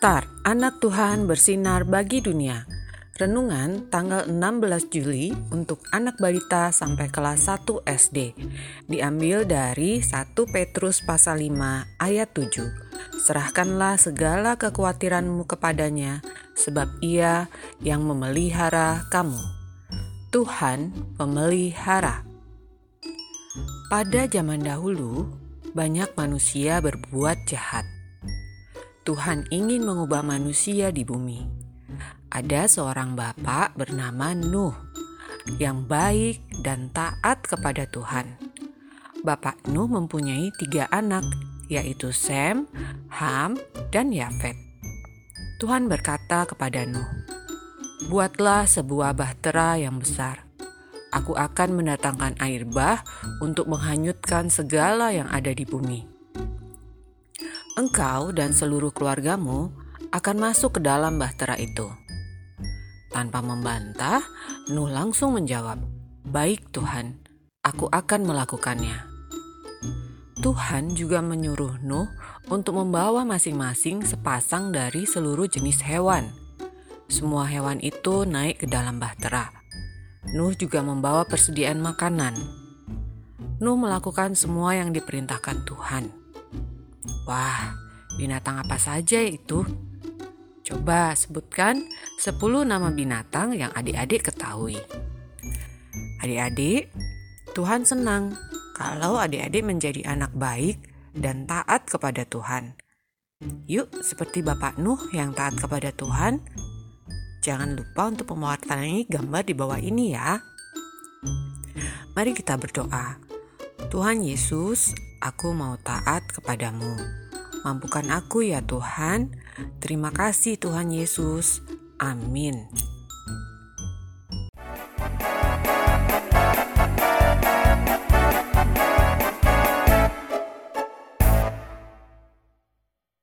Start, anak Tuhan bersinar bagi dunia. Renungan tanggal 16 Juli untuk anak balita sampai kelas 1 SD. Diambil dari 1 Petrus pasal 5 ayat 7. Serahkanlah segala kekhawatiranmu kepadanya, sebab ia yang memelihara kamu. Tuhan memelihara. Pada zaman dahulu, banyak manusia berbuat jahat Tuhan ingin mengubah manusia di bumi. Ada seorang bapak bernama Nuh yang baik dan taat kepada Tuhan. Bapak Nuh mempunyai tiga anak, yaitu Sem, Ham, dan Yafet. Tuhan berkata kepada Nuh, "Buatlah sebuah bahtera yang besar. Aku akan mendatangkan air bah untuk menghanyutkan segala yang ada di bumi." Engkau dan seluruh keluargamu akan masuk ke dalam bahtera itu. Tanpa membantah, Nuh langsung menjawab, "Baik Tuhan, aku akan melakukannya." Tuhan juga menyuruh Nuh untuk membawa masing-masing sepasang dari seluruh jenis hewan. Semua hewan itu naik ke dalam bahtera. Nuh juga membawa persediaan makanan. Nuh melakukan semua yang diperintahkan Tuhan. Wah, binatang apa saja itu? Coba sebutkan 10 nama binatang yang adik-adik ketahui. Adik-adik, Tuhan senang kalau adik-adik menjadi anak baik dan taat kepada Tuhan. Yuk, seperti Bapak Nuh yang taat kepada Tuhan, jangan lupa untuk mewarnai gambar di bawah ini ya. Mari kita berdoa. Tuhan Yesus, aku mau taat kepadamu. Mampukan aku ya Tuhan. Terima kasih Tuhan Yesus. Amin.